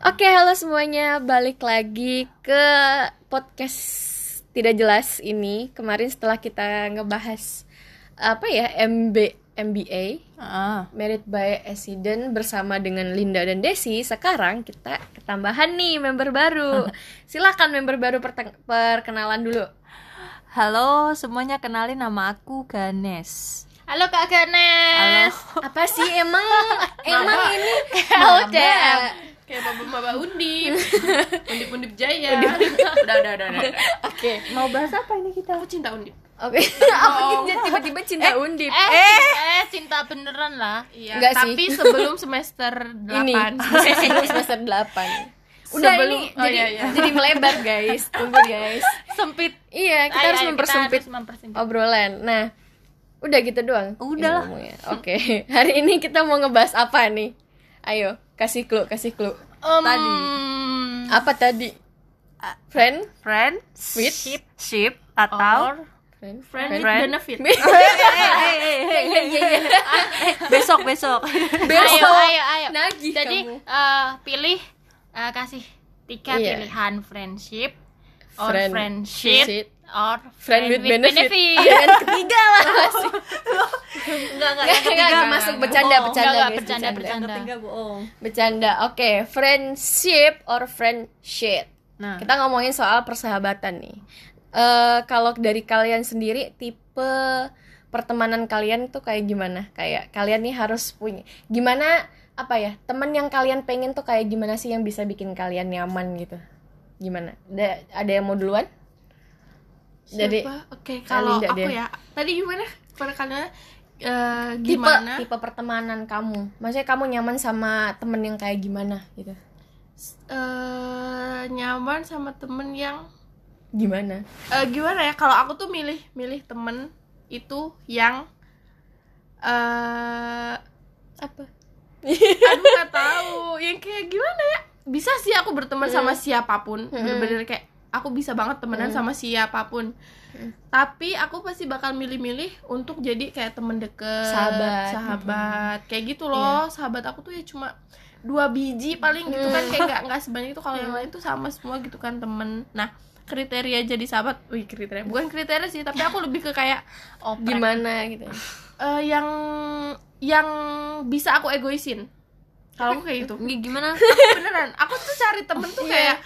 Oke, halo semuanya. Balik lagi ke podcast tidak jelas ini. Kemarin setelah kita ngebahas apa ya MB MBA Ah. Merit by Accident bersama dengan Linda dan Desi. Sekarang kita ketambahan nih member baru. Silakan member baru perkenalan dulu. Halo semuanya, kenalin nama aku Ganes. Halo Kak Ganes. Apa sih emang emang ini LDM. Kayak bapak-bapak undip undip-undip jaya udah udah udah udah, udah. Oke. Mau bahas apa ini kita? aku cinta undip Oke. Apa kita tiba-tiba cinta undip? Eh, eh, cinta beneran lah. iya Enggak sih. tapi sebelum semester 8 ini sebelum semester 8 udah Sebelum- ini oh, jadi iya, iya. jadi melebar guys tunggu guys Sempit. iya kita Ayo, harus ayo, mempersempit kita harus mempersempit. obrolan nah udah gitu doang Udah lah. oke hari ini kita mau ngebahas apa nih ayo kasih clue kasih clue Em, Tadi. apa tadi friend Friend, with ship, ship atau friend friend with Friend. benefit eh, eh, eh, eh, besok besok. Ayo, ayo, ayo. Nagih Jadi kamu. eh, pilih eh, kasih tiga Iya. pilihan friendship or Friend- friendship. Or friend with benefit, benefit. yang ketiga lah masih Enggak enggak Nggak, nggak, nggak, masuk bercanda Oh, bercanda guys bercanda, bercanda bercanda. Ketiga bohong. Bercanda. Oke, friendship or friendship. Nah, Kita ngomongin soal persahabatan nih. Eh kalau dari kalian sendiri tipe pertemanan kalian tuh kayak gimana? Kayak kalian nih harus punya gimana apa ya? Teman yang kalian pengen tuh kayak gimana sih yang bisa bikin kalian nyaman gitu? Gimana? Ada ada yang mau duluan? Jadi oke kalau Linda aku deh. ya tadi gimana pada kalian eh, tipe gimana tipe pertemanan kamu. Maksudnya kamu nyaman sama temen yang kayak gimana gitu? Eh, nyaman sama temen yang Gimana? eh, gimana ya kalau aku tuh milih milih temen itu yang eh Apa? aduh nggak tahu yang kayak gimana ya bisa sih aku berteman sama siapa pun bener-bener kayak aku bisa banget temenan sama siapa pun. Tapi aku pasti bakal milih-milih untuk jadi kayak temen deket Sahabat. sahabat. Kayak gitu loh. Sahabat aku tuh ya cuma dua biji paling gitu kan. Kayak nggak nggak sebanyak itu. Kalau yang lain tuh sama semua gitu kan temen. Nah kriteria jadi sahabat wih kriteria. Bukan kriteria sih tapi aku lebih ke kayak Gimana gitu? eh, yang yang bisa aku egoisin. Kalau aku kayak gitu. Gimana? Aku beneran. Aku tuh cari temen tuh Iya. kayak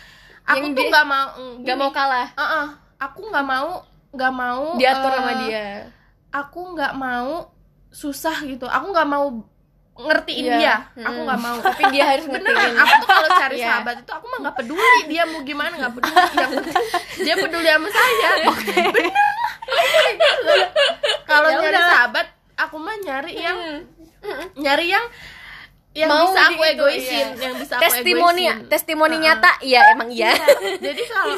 aku Yang tuh dia- nggak mau Gak mau kalah. Heeh, aku nggak mau nggak mau diatur eh, sama dia. aku nggak mau susah gitu. Aku nggak mau ngertiin Iya. dia. Aku Mm-mm. nggak mau. Tapi dia harus beneran ngertiin. aku tuh kalau cari Iya. sahabat itu aku mah nggak peduli dia mau gimana nggak peduli yang penting dia peduli sama saya. Bener. Kalau Ya nyari sahabat aku mah nyari yang nyari yang yang Mau bisa aku itu, egoisin iya. yang bisa aku testimoni egoisin. testimoni Heeh. nyata iya emang iya jadi kalau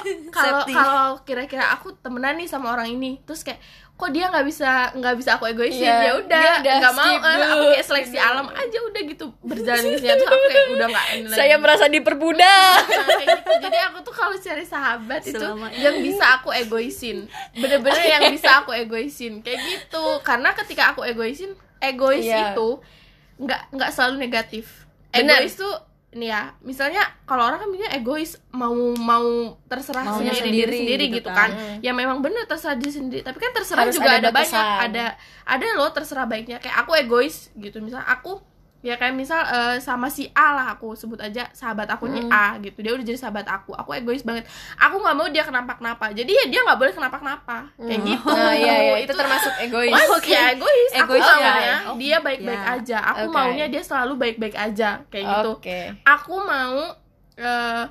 kalau kira-kira aku temenan nih sama orang ini terus kayak kok dia nggak bisa nggak bisa aku egoisin Iya, ya udah nggak mau eh, aku kayak seleksi alam aja udah gitu berjalan di sini terus aku kayak udah nggak ini lagi. saya merasa diperbudak Nah, gitu. jadi aku tuh kalau cari sahabat itu Selama ini. yang bisa aku egoisin bener-bener yang bisa aku egoisin kayak gitu karena ketika aku egoisin egois Iya. itu nggak nggak selalu negatif. Benar. egois tuh nih ya misalnya kalau orang kan bilang egois mau mau terserah Maunya sendiri sendiri diri sendiri gitu gitu kan. kan. Ya memang bener terserah diri sendiri. Tapi kan terserah Harus juga ada ada, banyak ada ada loh terserah baiknya. Kayak aku egois gitu misalnya aku ya kayak misal eh, sama si A lah aku sebut aja sahabat aku nih A gitu dia udah jadi sahabat aku aku egois banget aku nggak mau dia kenapa kenapa jadi ya dia nggak boleh kenapa kenapa kayak gitu nah iya iya itu termasuk egois Mas, ya egois. Aku Egois maunya ya. dia baik-baik Ya. aja. Aku Oke. maunya dia selalu baik-baik aja kayak gitu. oke Aku mau eh,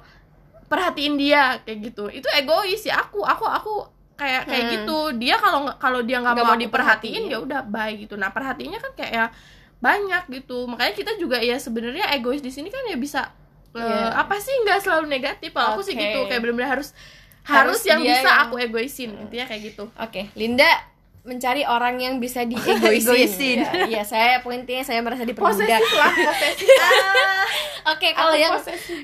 perhatiin dia kayak gitu. Itu egois ya aku. Aku aku kayak kayak Hmm. gitu. Dia kalau kalau dia nggak mau, mau diperhatiin diperhatiin. ya udah baik gitu. Nah, perhatiinnya kan kayak ya banyak gitu. Makanya kita juga ya sebenarnya egois di sini kan ya bisa eh, Iya. apa sih nggak selalu negatif. Kalau aku sih gitu kayak benar-benar harus Harus harus yang bisa yang- aku egoisin. Intinya kayak gitu. oke Linda mencari orang yang bisa diegoisin Egoisin. ya, iya saya poinnya saya merasa diperbudak oke kalau Aku yang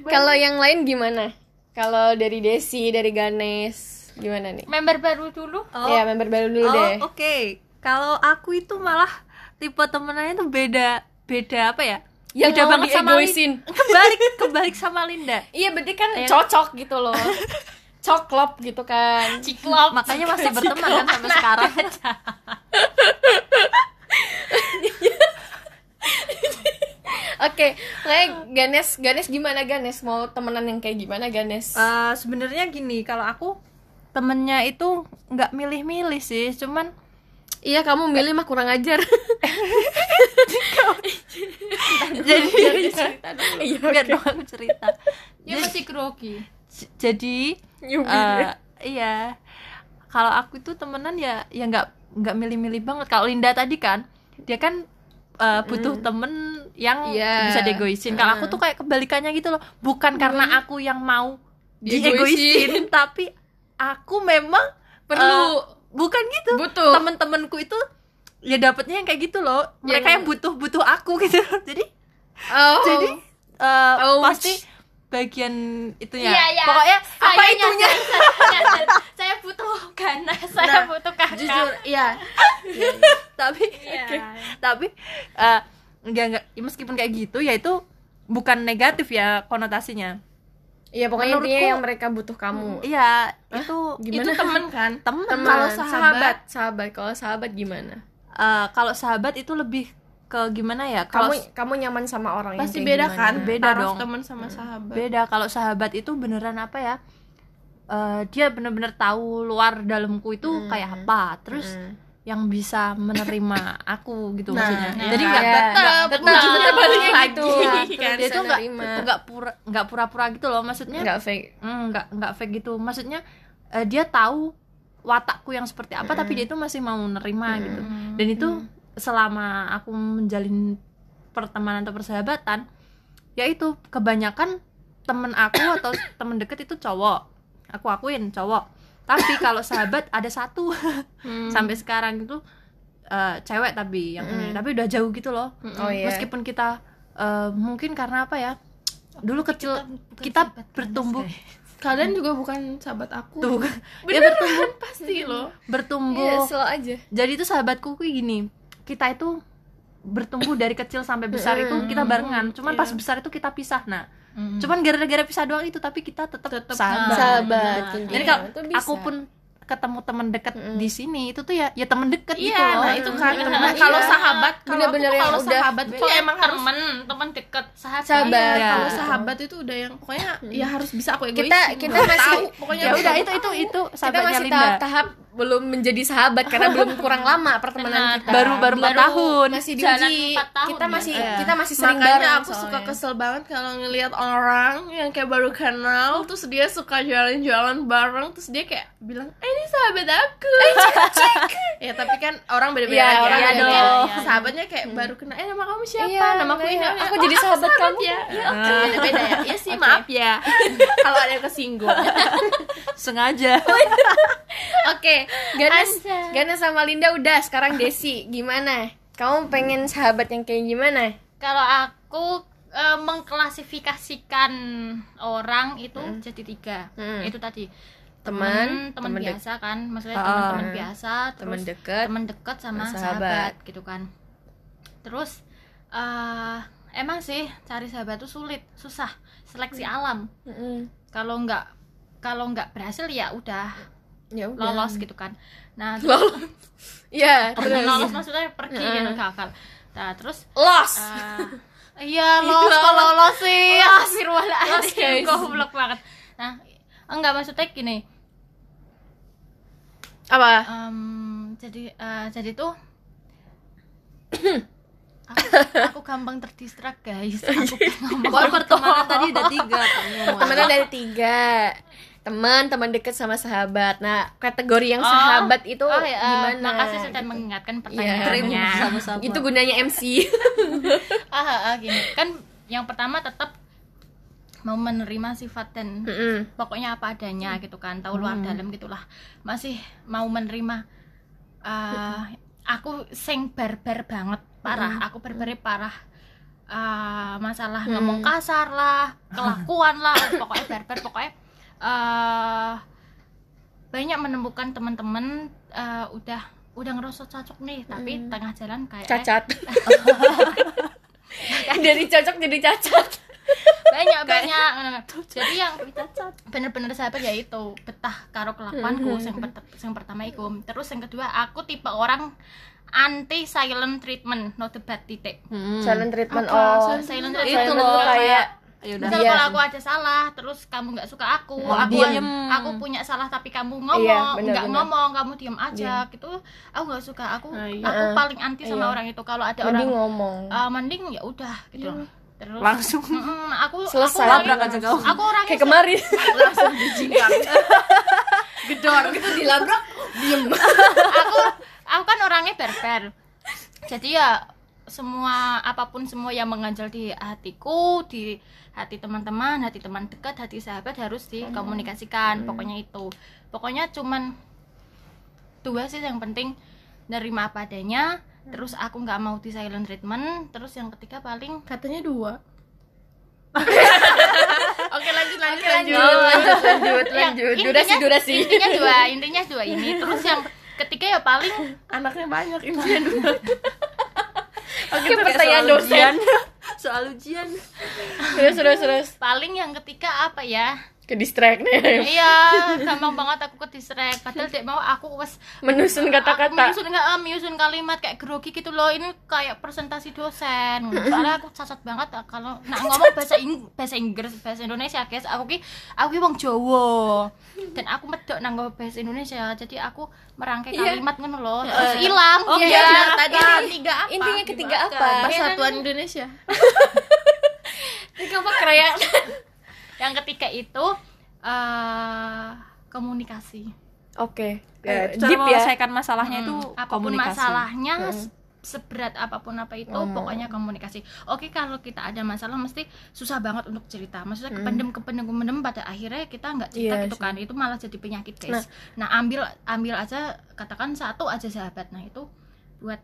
kalau yang lain gimana kalau dari Desi dari Ganes gimana nih Member baru dulu. Oh, ya member baru dulu oh, deh oke. Kalau aku itu malah tipe temenannya tuh beda beda apa ya? yang Beda banget sama diegoisin kebalik kebalik sama Linda iya berarti kan Yang- cocok gitu loh coklop gitu kan Ciklop. makanya masih berteman kan sampai sekarang Oke, kayak Ganes, Ganes gimana Ganes? Mau temenan yang kayak gimana Ganes? Eh, sebenarnya gini kalau aku temennya itu nggak milih-milih sih cuman iya, kamu milih mah kurang ajar. jadi Iya, biar dong aku cerita Dia masih grogi. J- jadi eh, iya. Kalau aku itu temenan ya ya nggak nggak milih-milih banget. Kalau Linda tadi kan dia kan eh, butuh temen yang Iya. bisa diegoisin. Kalau aku tuh kayak kebalikannya gitu loh. Bukan karena aku yang mau Diegoisin. diegoisin tapi aku memang Perlu. eh, bukan gitu Butuh. temen-temenku itu ya dapetnya yang kayak gitu loh mereka Yang- yang butuh butuh aku gitu jadi Oh. jadi eh, Ouch. pasti bagian itunya Iya, iya. pokoknya apa Saya itunya nyadar, saya nyadar. saya butuh ganas, saya Nah, butuh kakak. jujur iya tapi Iya. tapi eh, enggak enggak ya meskipun kayak gitu ya itu bukan negatif ya konotasinya Iya, pokoknya intinya Menurutku- yang mereka butuh kamu. iya itu Gimana? itu temen kan temen Teman, Kalau sahabat, sahabat? sahabat. Kalau sahabat gimana? Eh, kalau sahabat itu lebih ke gimana ya Kamu kalau kamu nyaman sama orang yang pasti beda gimana? kan Beda Taruh dong. temen sama sahabat beda kalau sahabat itu beneran apa ya eh, dia bener-bener tahu luar dalamku itu Hmm. kayak apa terus Mm. Yang bisa menerima aku gitu Nah, maksudnya iya. jadi nggak Iya. nggak- nggak- Tetap tetap baliknya lagi. Kan, dia bisa itu nggak itu nggak pura nggak pura-pura gitu loh maksudnya nggak fake. Hmm, nggak nggak fake gitu maksudnya eh, dia tahu watakku yang seperti apa tapi dia itu masih mau menerima gitu dan itu selama aku menjalin pertemanan atau persahabatan ya itu kebanyakan temen aku atau temen deket itu cowok aku akuin cowok tapi kalau sahabat ada satu. Sampai sekarang itu eh, cewek tapi yang ini. Tapi udah jauh gitu loh. Oh iya. meskipun kita eh, mungkin karena apa ya dulu kecil kita, bertumbuh. Kalian juga bukan sahabat aku. Tuh. Ya Beneran, bertumbuh. pasti loh. Bertumbuh. Slow aja. jadi itu sahabatku kayak gini kita itu bertumbuh dari kecil sampai besar itu kita barengan. Cuman pas Iya. besar itu kita pisah. Nah cuman gara-gara pisah doang itu tapi kita tetap Tetep sahabat Sahabat. jadi intinya. kalau Itu bisa. aku pun ketemu teman deket di sini itu tuh ya ya teman deket gitu iya loh nah itu kan Iya. Nah, kalau Iya. sahabat kalau yang kalau udah- sahabat tuh ya emang harus temen, temen deket, sahabat. Sahabat. Iya. kalau sahabat itu udah yang pokoknya ya harus bisa aku egois Kita- kita masih- tahu, pokoknya ya udah itu itu itu kita sahabatnya masih Linda tahap-tahap belum menjadi sahabat karena belum kurang lama pertemanan kita. baru baru empat tahun masih diuji. tahun Kita ya. masih Iya. kita masih sering makanya bareng aku suka soalnya. kesel banget kalau ngelihat orang yang kayak baru kenal terus dia suka jalan-jalan bareng terus dia kayak bilang eh ini sahabat aku ya tapi kan orang beda-beda Iya, aja. orang dong. Iya. sahabatnya kayak baru kenal eh nama kamu siapa Iya, nama aku ini iya. Aku Oh, jadi sahabat kamu. ya ya oke beda-beda ya ya sih maaf ya kalau ada yang kesinggung sengaja Oke, Ganes, Anjay. Ganes sama Linda udah. Sekarang Desi, gimana? Kamu pengen sahabat yang kayak gimana? Kalau aku eh, mengklasifikasikan orang itu jadi tiga. Hmm. Itu tadi Teman, teman biasa kan, maksudnya Ah. teman-teman biasa, teman dekat. teman dekat sama sahabat. sahabat. gitu kan. Terus eh emang sih cari sahabat tuh sulit, susah, seleksi alam. Mm-mm. Kalau nggak kalau nggak berhasil ya udah Ya udah. lolos gitu kan. Nah, Lolos. Iya, terus. lolos maksudnya pergi gitu gagal. Nah, terus Los. Ah, iya los kok lolos sih guys. goblok banget nah enggak maksudnya gini Apa? em, jadi eh, jadi tuh aku, aku gampang terdistrak guys aku ngomong pertemanan tadi udah tiga kamu Temenan dari tiga. Teman, teman dekat sama sahabat. Nah, kategori yang Oh. sahabat itu oh, ya, eh, gimana? makasih sudah Gitu. mengingatkan Iya. pertanyaannya sama-sama Itu gunanya MC. ah, ah, ah, gini kan yang pertama tetap mau menerima sifat dan Mm-mm. pokoknya apa adanya gitu kan tahu luar dalam gitulah masih mau menerima uh, aku sing barbar banget parah aku barbarnya parah uh, masalah ngomong kasar lah kelakuan lah pokoknya barbar pokoknya uh, banyak menemukan teman-teman uh, udah udah ngerosot cocok nih tapi tengah jalan kayak Cacat. dari cocok jadi cacat. Banyak banyak. Jadi yang bener-bener sahabat ya itu betah karo kelakuanku yang, per- yang pertama itu terus yang kedua aku tipe orang anti silent treatment. No debat titik. Hmm. silent treatment Apa? oh. silent Silent treatment itu loh kayak ya udah Misal Iya. kalau aku aja salah, terus kamu nggak suka aku, Oh, aku diem. aku punya salah tapi kamu ngomong, Iya, bener, nggak ngomong, kamu diem aja, gitu. Aku nggak suka, aku Nah, iya. aku paling anti sama Iya. orang itu. Kalau ada mending orang ngomong uh, mending ya udah gitu. Terus langsung Mm-mm, aku Selesai. aku orangnya, Labrak aja kau. aku orangnya kayak kemarin langsung dijingkang gedor itu dilabrak diem aku aku kan orangnya berber jadi ya semua apa pun semua yang mengganjal di hatiku di hati teman-teman hati teman dekat hati sahabat harus dikomunikasikan. Pokoknya itu. Pokoknya cuman dua sih yang penting nerima apa adanya terus aku nggak mau di silent treatment terus yang ketiga paling katanya dua. Oke lanjut lanjut lanjut. lanjut lanjut lanjut yang lanjut. durasi intinya- durasi. intinya dua intinya dua ini. Terus yang ketiga ya paling anaknya banyak intinya dua. Oke pertanyaan dosen. Soal ujian. Terus terus terus. Paling yang ketiga apa ya ke distract nih. Iya gampang banget aku ke distract. Padahal dek mau aku wes menusun kata-kata. menyusun nggak eh, menyusun kalimat kayak grogi gitu loh. Ini kayak presentasi dosen. Soalnya aku cacat banget ah, kalau nak ngomong bahasa Ing bahasa Inggris bahasa Indonesia guys. Aku ki aku ki wong Jawa. Dan aku medok nanggo bahasa Indonesia. Jadi aku merangkai Iya. kalimat ngono loh. Terus hilang. Oh, Iya. iya. Tadi ketiga apa? Intinya ketiga apa? Persatuan Indonesia. Ketiga apa kerayaan yang ketiga itu eh komunikasi. Oke. Ya, Eh, cara deep ya. menyelesaikan masalahnya itu Hmm, apa pun komunikasi. masalahnya se- seberat apa pun apa itu Hmm. pokoknya komunikasi. Oke kalau kita ada masalah mesti susah banget untuk cerita. Maksudnya kependem kependem kependem pada akhirnya kita nggak cerita Iya gitu sih. kan. Itu malah jadi penyakit guys. Nah, ambil ambil aja katakan satu aja sahabat. Nah itu buat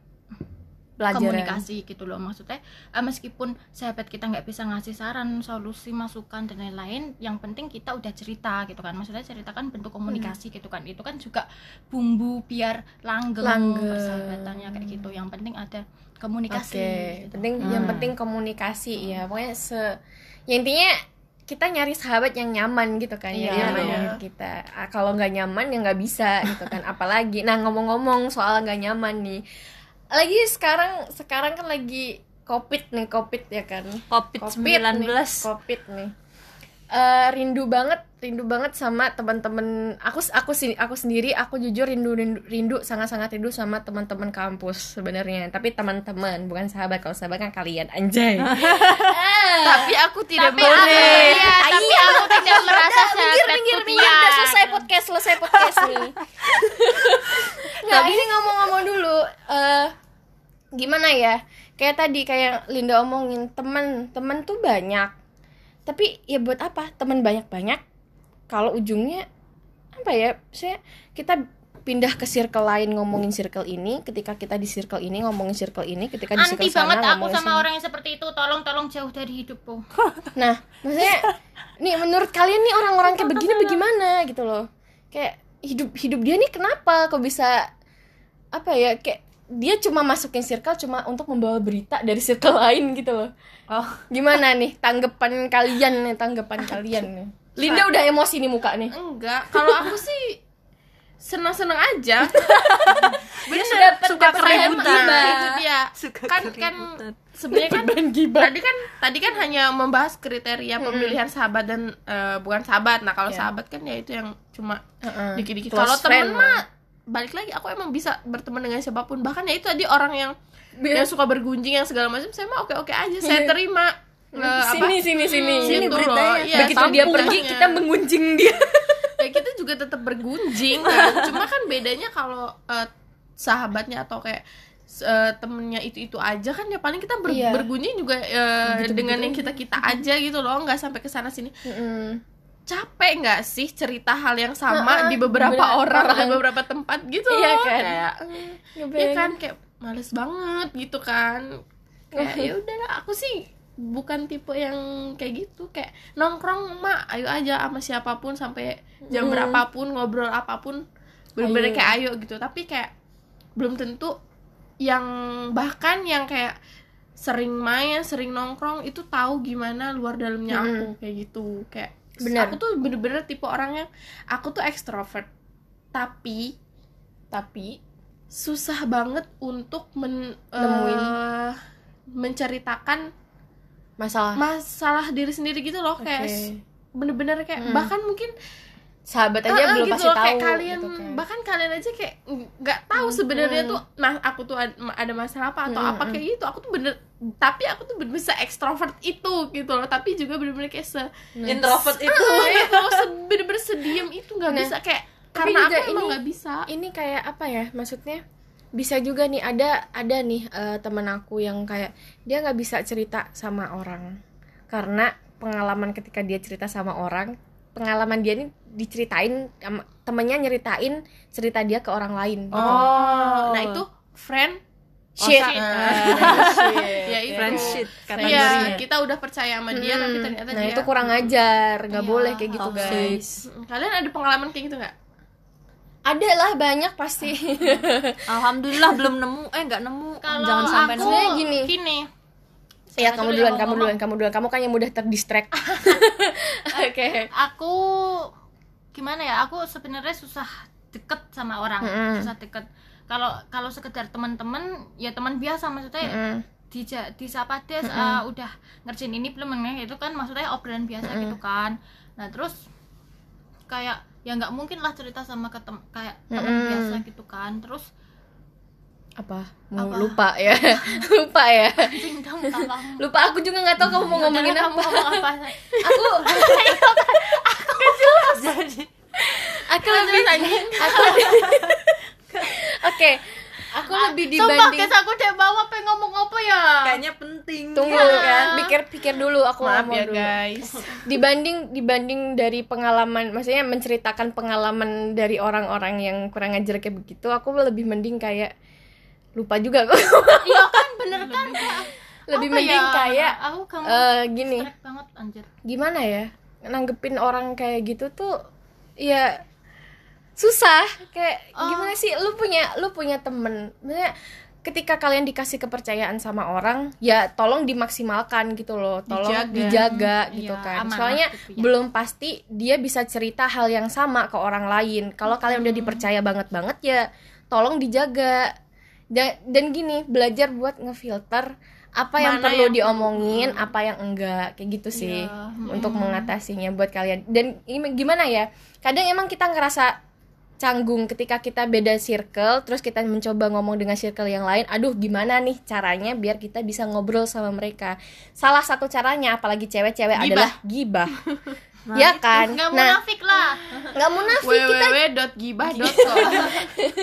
pelajaran komunikasi gitu loh maksudnya eh, meskipun sahabat kita nggak bisa ngasih saran solusi masukan dan lain-lain yang penting kita udah cerita gitu kan maksudnya cerita kan bentuk komunikasi gitu kan itu kan juga bumbu biar langgeng, Langgeng. persahabatannya kayak gitu yang penting ada komunikasi Oke, gitu. penting yang penting komunikasi ya. Pokoknya se ya intinya kita nyari sahabat yang nyaman gitu kan Iya, yang iya. kita. Ah, kalau nggak nyaman ya nggak bisa gitu kan. Apalagi nah ngomong-ngomong soal nggak nyaman nih. Lagi sekarang sekarang kan lagi covid nih covid ya kan. covid Covid 19 nih, covid nih. Eh, rindu banget rindu banget sama teman-teman aku aku sih aku sendiri. Aku jujur rindu rindu, rindu sangat-sangat rindu sama teman-teman kampus sebenarnya. Tapi teman-teman bukan sahabat. Kalau sahabat kan kalian anjay. Tapi aku tidak tapi aku, boleh. Iya, tapi aku tidak merasa minggir sahabat minggir minggir Pia. udah selesai podcast selesai podcast nih nggak ini ngomong-ngomong dulu eh gimana ya? Kayak tadi kayak Linda omongin teman teman tuh banyak. Tapi ya buat apa? Teman banyak-banyak kalau ujungnya apa ya? Saya kita pindah ke circle lain ngomongin circle ini ketika kita di circle ini ngomongin circle ini ketika di anti circle sana banget aku sama sini. orang yang seperti itu. Tolong tolong jauh dari hidupku. Nah, maksudnya nih menurut kalian nih orang-orang kayak begini bagaimana gitu loh. Kayak hidup hidup dia nih kenapa kok bisa apa ya kayak dia cuma masukin circle cuma untuk membawa berita dari circle lain gitu loh. oh Gimana nih tanggapan kalian nih, tanggapan kalian nih. Linda udah emosi nih muka nih. enggak kalau aku sih senang-senang aja Dia sudah suka keributan. itu dia Suka kan kan sebenarnya kan tadi kan tadi kan hanya membahas kriteria pemilihan sahabat dan eh, bukan sahabat nah kalau Iya. sahabat kan ya itu yang cuma Heeh. dikit-dikit Close kalau friend temen mah balik lagi aku emang bisa berteman dengan siapa pun bahkan ya itu tadi orang yang yang suka bergunjing yang segala macam saya mah oke oke aja saya terima Eh, apa Sini sini sini. Sini Gitu beritanya. loh. Iya, Begitu dia pergi kita mengunjing dia. ya kita juga tetap bergunjing kan cuma kan bedanya kalau eh, sahabatnya atau kayak eh, temennya itu itu aja kan ya paling kita ber- Iya. bergunjing juga eh, dengan yang kita kita aja gitu loh nggak sampai ke sana sini Heeh. Capek nggak sih cerita hal yang sama Heeh, di beberapa orang di beberapa tempat gitu Iya loh. kan? kayak eh, ya kan kayak males banget gitu kan. Kayak ya udahlah aku sih bukan tipe yang kayak gitu kayak nongkrong mah ayo aja sama siapa pun sampai jam berapapun ngobrol apa pun bener-bener kayak ayo gitu. Tapi kayak belum tentu yang bahkan yang kayak sering main sering nongkrong itu tahu gimana luar dalamnya Hmm. aku kayak gitu kayak Benar. aku tuh bener-bener tipe orang yang aku tuh ekstrovert tapi tapi susah banget untuk men, Nemuin. eh, menceritakan masalah masalah diri sendiri gitu loh kayak bener-bener kayak Mm. bahkan mungkin sahabat aja ah, belum gitu pasti loh, tahu kayak kalian gitu kan. bahkan kalian aja kayak nggak tahu sebenarnya Hmm. tuh nah aku tuh ad- ada masalah apa atau Hmm, apa hmm. kayak gitu. Aku tuh bener tapi aku tuh bener bisa ekstrovert itu gitu loh. Tapi juga bener-bener kayak se introvert itu. Itu se- bener-bener sediam itu nggak Nah, bisa. Kayak tapi karena juga aku emang ini- nggak bisa. ini kayak apa ya maksudnya bisa juga nih ada ada nih eh, temen aku yang kayak dia nggak bisa cerita sama orang. Karena pengalaman ketika dia cerita sama orang pengalaman dia ini diceritain sama- temennya nyeritain cerita dia ke orang lain gitu. oh. Nah itu friend shit, shit. ya itu friendship Iya, kategorinya kita udah percaya sama dia tapi ternyata nah dia itu kurang ajar nggak Iya, boleh kayak gitu toxic. guys. Mm, kalian ada pengalaman kayak gitu nggak? Ada lah banyak pasti. Alhamdulillah belum nemu. Eh nggak nemu. Kalau jangan sampai aku nemu. Gini. gini ya Siapa kamu dulu duluan kamu duluan kamu duluan. Kamu kan yang mudah terdistract. Oke. Aku gimana ya aku sebenarnya susah deket sama orang Mm-mm. susah deket. Kalau kalau sekedar teman-teman ya teman biasa maksudnya Mm. di disapa des ah, udah ngerjain ini belum ini itu kan maksudnya obrolan biasa gitu kan. Nah terus kayak ya nggak mungkin lah cerita sama ke tem- kayak teman Mm-mm. biasa gitu kan. Terus apa? Mau Apa? lupa ya? Lupa ya? Dong lupa aku juga nggak tahu kamu mau ngomongin apa. kamu ngomong apa aku jadi aku lebih aku oke aku lebih Sumpah dibanding guys aku udah bawa pengen ngomong apa ya? Kayaknya penting. Tunggu Ya. kan pikir pikir dulu aku maaf ngomong ya dulu. guys. Dibanding dibanding dari pengalaman maksudnya menceritakan pengalaman dari orang-orang yang kurang ajar kayak begitu aku lebih mending kayak lupa juga kok. Iya kan bener kan? lebih Apa mending ya? kayak aku kamu eh, gini. banget anjir. Gimana ya? Nanggepin orang kayak gitu tuh ya susah. Kayak Oh. gimana sih? Lu punya lu punya temen. Maksudnya ketika kalian dikasih kepercayaan sama orang ya tolong dimaksimalkan gitu loh. Tolong Dijaga. dijaga, gitu Iya, kan. soalnya gitu ya. belum pasti dia bisa cerita hal yang sama ke orang lain. Kalau kalian Hmm. udah dipercaya banget banget ya tolong dijaga dan dan gini belajar buat ngefilter apa yang Mana perlu yang- diomongin apa yang enggak kayak gitu sih Iya, untuk mengatasinya buat kalian. Dan gimana ya kadang emang kita ngerasa canggung ketika kita beda circle terus kita mencoba ngomong dengan circle yang lain aduh gimana nih caranya biar kita bisa ngobrol sama mereka? Salah satu caranya apalagi cewek-cewek adalah gibah. Ya kan? nggak nah munafik lah. nggak munafik kita www.gibah.com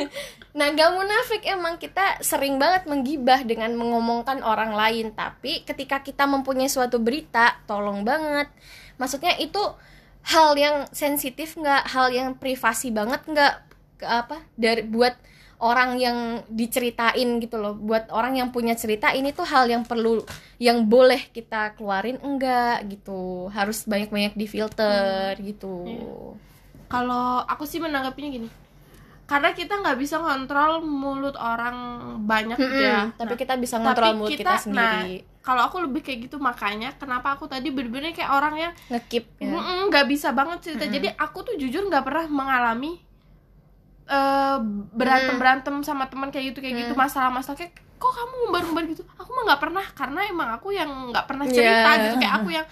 Nah, gak munafik emang kita sering banget menggibah dengan mengomongkan orang lain, tapi ketika kita mempunyai suatu berita, tolong banget. Maksudnya itu hal yang sensitif nggak, hal yang privasi banget nggak ke apa dari buat orang yang diceritain gitu loh. Buat orang yang punya cerita ini tuh hal yang perlu yang boleh kita keluarin enggak gitu. Harus banyak-banyak difilter gitu. kalau aku sih menanggapinya gini karena kita nggak bisa ngontrol mulut orang banyak gitu ya Mm-mm, tapi Nah, kita bisa tapi ngontrol mulut kita, nah, sendiri. kalau aku lebih kayak gitu makanya kenapa aku tadi bener-bener kayak orang yang ngekip ya. "Mm-mm, nggak bisa banget cerita jadi aku tuh jujur nggak pernah mengalami eh, berantem berantem sama teman kayak gitu kayak gitu Hmm. masalah-masalah kayak kok kamu ngumbar-ngumbar gitu aku mah nggak pernah karena emang aku yang nggak pernah cerita Yeah. gitu kayak aku yang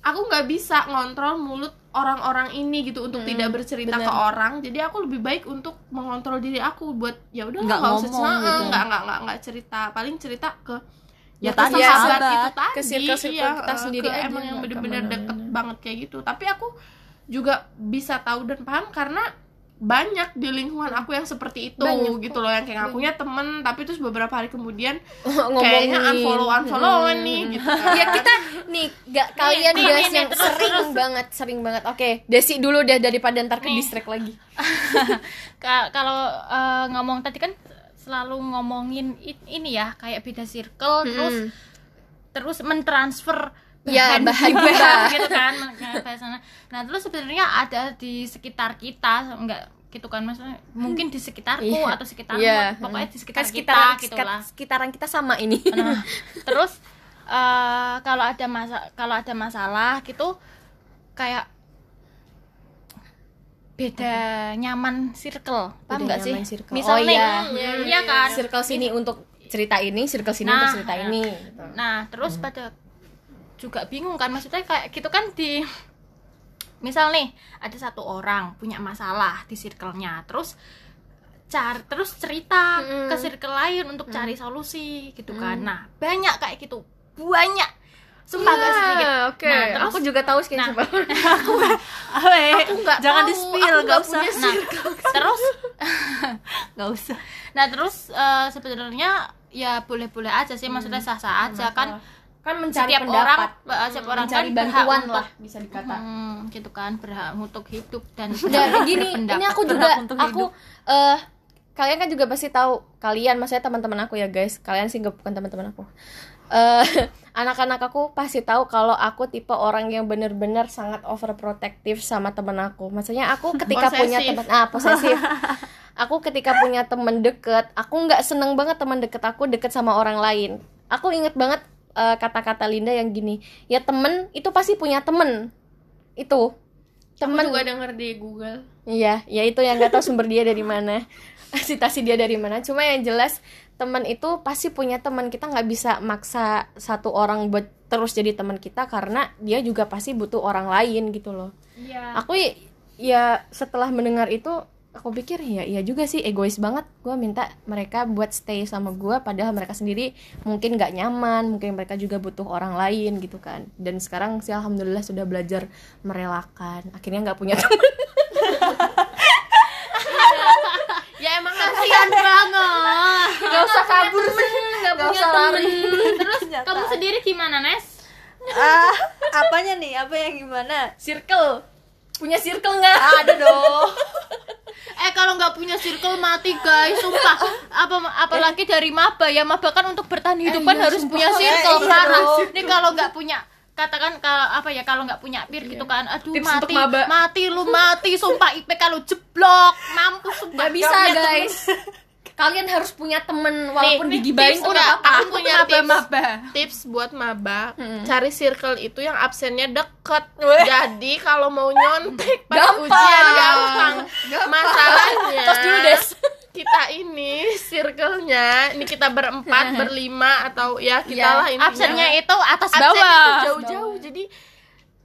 aku nggak bisa ngontrol mulut orang-orang ini gitu untuk Hmm, tidak bercerita bener. ke orang jadi aku lebih baik untuk mengontrol diri aku buat ya udah Nggak usah ngomong cerita gitu. nggak nggak nggak nggak cerita paling cerita ke Ya ke tadi, sahabat sahabat. itu tadi Ke circle-circle iya, kita eh, sendiri ke aja, emang yang bener-bener deket banget kayak gitu tapi aku juga bisa tahu dan paham karena banyak di lingkungan aku yang seperti itu Banyak. gitu loh. Yang kayak ngakunya temen tapi terus beberapa hari kemudian kayaknya unfollow unfollowan nih gitu. Kan. ya kita nih gak kalian nih, guys nih, nih, yang terus, sering banget sering banget. Oke Desi dulu deh daripada ntar ke distract lagi. Ka- kalau eh, ngomong tadi kan selalu ngomongin ini ya kayak beda circle terus terus mentransfer Ya, bahan gibah. gitu kan nah terus sebenarnya ada di sekitar kita nggak gitu kan maksudnya mungkin di sekitarku Iya. atau sekitarmu Iya. pokoknya di sekitar Kan kita sekitaran, gitu sekat- lah sekitaran kita sama ini nah terus eh, kalau ada masa kalau ada masalah gitu kayak beda nyaman circle paham Beda nggak sih circle. misal Oh, iya. iya kan circle sini untuk cerita ini circle sini Nah, untuk cerita ini gitu. Nah, terus pada juga bingung kan maksudnya kayak gitu kan di misal nih ada satu orang punya masalah di circle-nya, terus cari terus cerita ke circle lain untuk cari solusi gitu kan. Nah, banyak kayak gitu. Banyak. Sumpah gak sedikit. Ah, Oke, Nah, terus aku juga tahu sih Nah. coba. aku nggak jangan tahu, di spill aku nggak usah nah, terus nggak usah nah terus eh, sebenarnya ya boleh-boleh aja sih maksudnya sah-sah aja kan kan mencari setiap pendapat, orang eh, setiap orang mencari kan bantuan lah bisa dikata. Hmm, gitu kan berhak untuk hidup dan Dan gini, ini aku juga aku eh kalian kan juga pasti tahu kalian maksudnya teman-teman aku ya guys. Kalian sih bukan teman-teman aku. Eh anak-anak aku pasti tahu kalau aku tipe orang yang bener-bener sangat overprotective sama temen aku. Maksudnya aku ketika punya Posesif. teman ah posesif. aku ketika punya temen deket, aku nggak seneng banget teman deket aku deket sama orang lain. Aku inget banget eh, kata-kata Linda yang gini, ya temen itu pasti punya temen. Itu Aku temen juga denger di Google. Iya, ya itu yang nggak tahu sumber dia dari mana, citasi dia dari mana. Cuma yang jelas teman itu pasti punya teman kita nggak bisa maksa satu orang buat terus jadi teman kita karena dia juga pasti butuh orang lain gitu loh. Iya. Aku ya setelah mendengar itu aku pikir ya iya juga sih egois banget. Gue minta mereka buat stay sama gue padahal mereka sendiri mungkin nggak nyaman mungkin mereka juga butuh orang lain gitu kan. Dan sekarang sih alhamdulillah sudah belajar merelakan. Akhirnya nggak punya teman. Ya emang kasihan banget. Nggak usah kabur. nggak punya usah temen. lari. terus kamu sendiri gimana Nes? Ah apanya nih? Apa yang gimana? Circle punya circle nggak? Ada dong. Eh kalau nggak punya circle mati guys. Sumpah. Apa apalagi dari maba ya. Maba kan untuk bertahan hidup kan harus punya circle Eh, iya parah nih kalau nggak punya katakan kalau apa ya kalau nggak punya peer gitu kan aduh Tips mati. mati lu mati. Sumpah IP kalau jeblok. Mampus sumpah. Nggak bisa guys kalian harus punya temen walaupun nih, digibain tips tuh enggak, nggak apa-apa. Aku punya maba-maba. Tips buat maba Hmm. cari circle itu yang absennya deket. Jadi kalau mau nyontek pas Gampang. ujian gampang. Masalahnya Tos dulu, Des. kita ini circle-nya ini kita berempat berlima atau ya kita Ya, lah intinya. Absennya itu atas bawah itu jauh-jauh. Jadi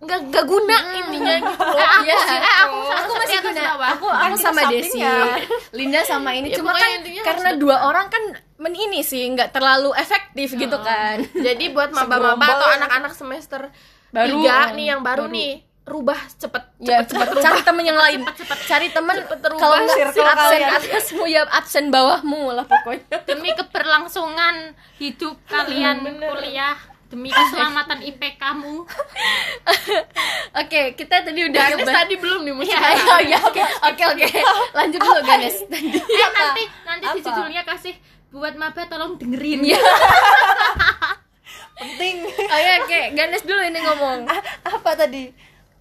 nggak nggak guna intinya gitu. Loh eh, aku, Iya. sih- eh, aku, aku masih atas guna. aku aku sama Desi. sampingnya. Linda sama ini. Ya, cuma kan karena dua orang kan men ini sih nggak terlalu efektif gitu kan. Jadi buat maba-maba atau ya. anak-anak semester Baru. tiga Hmm, nih yang baru, nih rubah cepet ya cepet cepet cari temen yang lain. Cari temen rubah. kalau nggak absen kalian. atasmu ya absen bawahmu lah pokoknya. Demi keberlangsungan hidup kalian kuliah demi keselamatan IP kamu oke kita tadi udah Ganes ngebahas- tadi belum nih musik Iya, iya, iya, oke, oke, oke. Lanjut dulu, Ganes. Tadi. eh nanti nanti di Apa? judulnya kasih buat maba tolong dengerin Iya. penting Oh iya, oke. Ganes dulu ini ngomong. apa tadi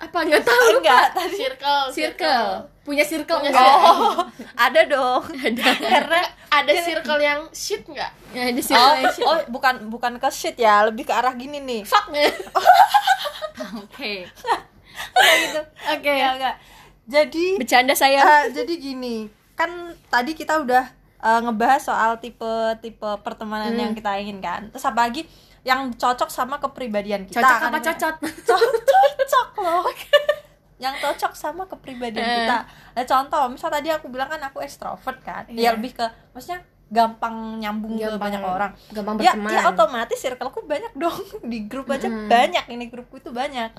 Apa nggak tahu? enggak tadi circle Circle. Punya circle Punya nggak? oh ada dong karena ada circle yang shit nggak Ya, di oh, circle. oh bukan bukan ke shit ya lebih ke arah gini nih Fuck. oke gitu Oke. ya enggak jadi Bercanda saya. eh, jadi gini kan tadi kita udah eh, ngebahas soal tipe-tipe pertemanan Hmm. yang kita inginkan terus apa lagi yang cocok sama kepribadian kita Cocok kan apa ini- cocot? Co- cocok loh yang cocok sama kepribadian Eh. kita nah, contoh misal tadi aku bilang kan aku ekstrovert kan Iya. ya lebih ke maksudnya gampang nyambung ke Gampang- banyak orang Gampang ya, berteman. ya otomatis circleku banyak dong di grup aja Mm. banyak ini grupku itu banyak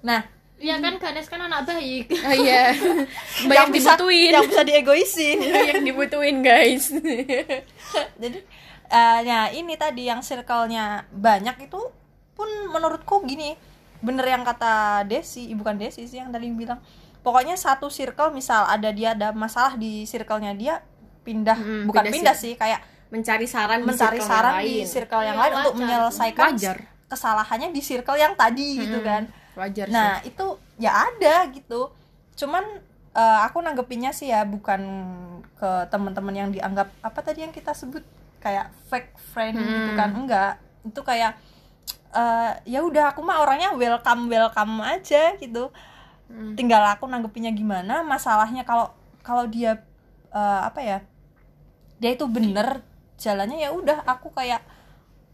nah ya kan Ganes kan anak baik Oh iya. Banyak bisa dibutuhin. yang bisa diegoisin Banyak dibutuhin, guys. jadi eh, ya ini tadi yang circle-nya banyak itu pun menurutku gini bener yang kata Desi eh, bukan Desi sih yang tadi bilang. Pokoknya satu circle misal ada dia ada masalah di circle-nya dia pindah. Hmm, bukan pindah pindah sih. kayak Mencari saran di mencari circle saran yang di circle yang Iya, lain untuk menyelesaikan Wajar. kesalahannya di circle yang tadi gitu Mm-mm. kan. Wajar nah itu ya ada gitu. Cuman eh, aku nanggepinnya sih ya bukan ke teman-teman yang dianggap apa tadi yang kita sebut kayak fake friend gitu kan? Enggak. Itu kayak eh, ya udah aku mah orangnya welcome welcome aja gitu. Tinggal aku nanggepinnya gimana? Masalahnya kalau kalau dia eh, apa ya dia itu bener jalannya ya udah aku kayak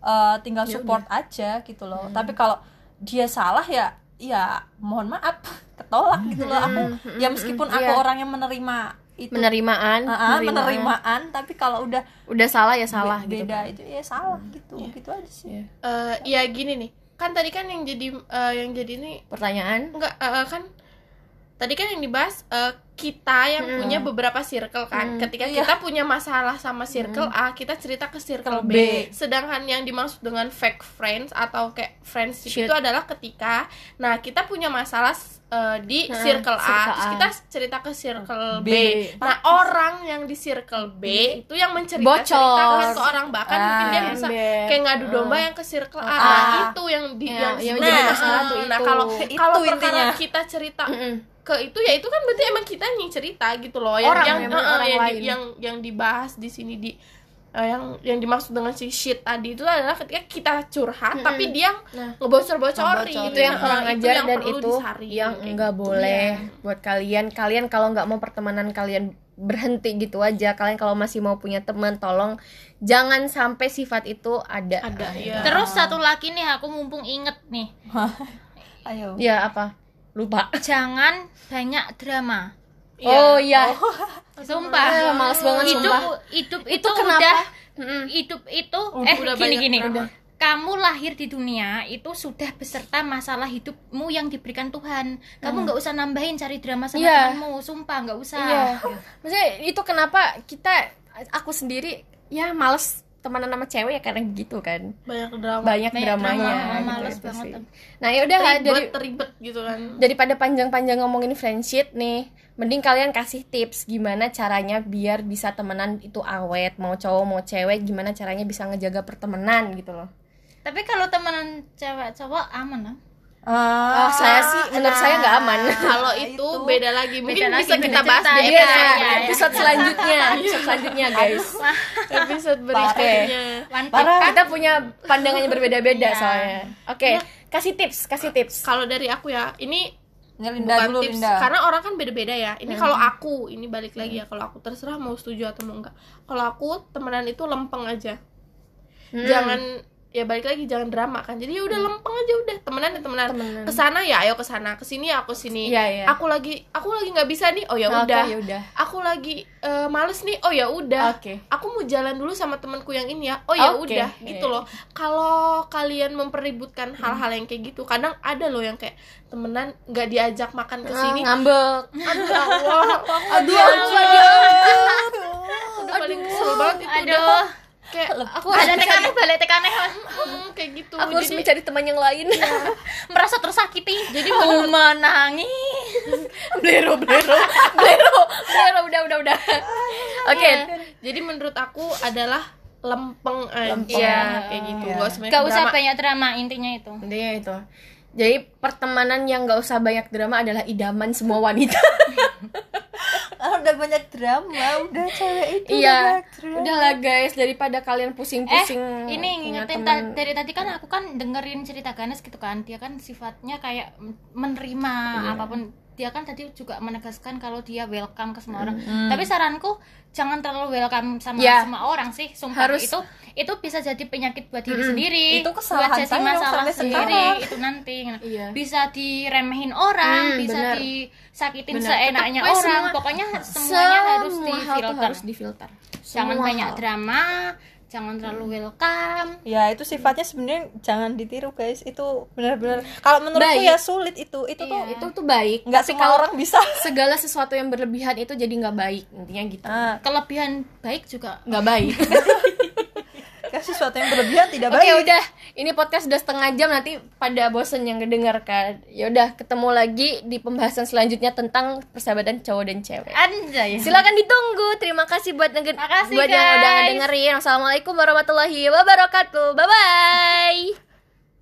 eh, tinggal support aja gitu loh. Tapi kalau dia salah ya ya mohon maaf ketolak gitu loh. Aku ya meskipun aku Iya. orang yang menerima itu. Penerimaan, Ah, ah, penerimaan. penerimaan tapi kalau udah udah salah ya salah gitu beda itu ya salah gitu gitu aja sih. Iya. Eh, ya gini nih kan tadi kan yang jadi eh, yang jadi ini pertanyaan? Enggak eh, kan tadi kan yang dibahas eh, kita yang punya beberapa circle kan ketika Iya. kita punya masalah sama circle A kita cerita ke circle B. B. sedangkan yang dimaksud dengan fake friends atau kayak friendship Shit. itu adalah ketika nah kita punya masalah eh, di circle, A circle terus A. kita cerita ke circle B, B. nah orang yang di circle B itu yang menceritakan Bocor. ke orang bahkan Ah, mungkin dia bisa ember. kayak ngadu domba yang ke circle A Ah. nah itu yang di Ya, yang yang nah, jadi masalah nah itu. kalau Itu kalau perkara kita cerita. Ke itu ya itu kan berarti emang kita yang cerita gitu loh yang Orang, yang emang eh, orang yang, di- lain. yang yang dibahas di sini di eh, yang yang dimaksud dengan si shit tadi itu adalah ketika kita curhat tapi dia Nah. ngebocor-bocorin Ngebocor. itu yang Nah, kurang itu ajar yang dan perlu itu yang enggak gitu. boleh buat kalian kalian kalau nggak mau pertemanan kalian berhenti gitu aja kalian kalau masih mau punya teman tolong jangan sampai sifat itu ada ada ya Terus satu lagi nih aku mumpung inget nih, ayo ya apa lupa jangan banyak drama. oh iya Sumpah. Ah, males banget, hidup, sumpah. Hidup itu, Itu kenapa? udah hidup itu eh udah gini banyak gini. drama. Kamu lahir di dunia itu sudah beserta masalah hidupmu yang diberikan Tuhan. Kamu nggak usah nambahin cari drama sama Iya. temanmu, sumpah nggak usah. Iya. Maksudnya itu kenapa kita aku sendiri ya males temenan sama cewek ya karena gitu kan. banyak drama Banyak Banyak dramanya. drama, gitu, males itu banget. sih. Nah, ya udah dari ribet gitu kan daripada panjang-panjang ngomongin friendship nih, mending kalian kasih tips gimana caranya biar bisa temenan itu awet, mau cowok mau cewek, gimana caranya bisa ngejaga pertemanan gitu loh. Tapi kalau temenan cewek cowok aman lah. Oh, saya sih menurut saya nggak aman. kalau itu, itu beda lagi mungkin lagi, bisa beda kita bahas di ya. Iya, episode, Iya, iya. episode selanjutnya, episode selanjutnya guys. episode berikutnya Parah. Kita punya pandangannya berbeda-beda Iya. soalnya. Oke, kasih tips, kasih tips. kalau dari aku ya ini Ini Linda bukan dulu tips Linda karena orang kan beda-beda ya ini kalau aku ini balik lagi ya kalau aku terserah mau setuju atau mau enggak kalau aku temenan itu lempeng aja Hmm. jangan ya balik lagi jangan drama kan. Jadi ya udah lempeng aja udah temenan ya temenan. Temenan. ke sana ya ayo ke sana ke sini ya aku sini. Iya, iya. aku lagi aku lagi nggak bisa nih. Oh ya udah. ya udah. aku lagi eh, males nih. Oh ya udah. Oke. aku mau jalan dulu sama temanku yang ini ya. Oh ya udah gitu loh. Kalau kalian mempeributkan hal-hal yang kayak gitu kadang ada loh yang kayak temenan nggak diajak makan ke sini. Ah, ngambek. aduh ya Allah. Aduh, aduh, udah paling kesel banget itu udah. Aduh, kayak Aku balik tekaneh, balik tekaneh. hmm, kayak gitu aku harus jadi mencari teman yang lain. Merasa tersakiti. Jadi mau menangis. blero, blero, blero, blero, udah, udah, udah. Oke, jadi menurut aku adalah lempeng aja Iya. kayak gitu Iya. gak usah banyak Gak usah drama. banyak drama intinya itu. intinya itu. Jadi pertemanan yang gak usah banyak drama adalah idaman semua wanita. Ah, udah banyak drama udah cewek itu udah iya, drama. udahlah guys daripada kalian Eh, pusing-pusing. ini punya ngingetin ta- dari tadi kan aku kan dengerin cerita Ganes gitu kan. Dia kan sifatnya kayak menerima apa pun. Dia kan tadi juga menegaskan kalau dia welcome ke semua orang. Tapi saranku jangan terlalu welcome sama Ya. semua orang sih. Sumpah Harus- itu itu bisa jadi penyakit buat diri sendiri. Itu buat jadi masalah sendiri sekarang. itu nanti. Iya. Bisa diremehin orang, Hmm, bisa benar. disakitin Benar. seenaknya Tetep, orang. semua- Pokoknya semuanya harus Semua hal tuh difilter. harus difilter. Jangan Semua banyak hal. drama, jangan terlalu welcome. ya itu sifatnya sebenarnya jangan ditiru guys itu benar-benar kalau menurutku Baik. ya sulit itu itu tuh Itu tuh baik. nggak semua kalau orang bisa segala sesuatu yang berlebihan itu jadi nggak baik intinya gitu. nah, Kelebihan baik juga Nggak baik. kan sesuatu yang berlebihan tidak Oke baik udah, ini podcast udah setengah jam nanti pada bosen yang ngedengarkan. Ya udah, ketemu lagi di pembahasan selanjutnya tentang persahabatan cowok dan cewek. anjay. Silakan ditunggu. Terima kasih buat nge- Makasih, buat yang udah guys. ngedengerin. Wassalamualaikum warahmatullahi wabarakatuh. Bye bye.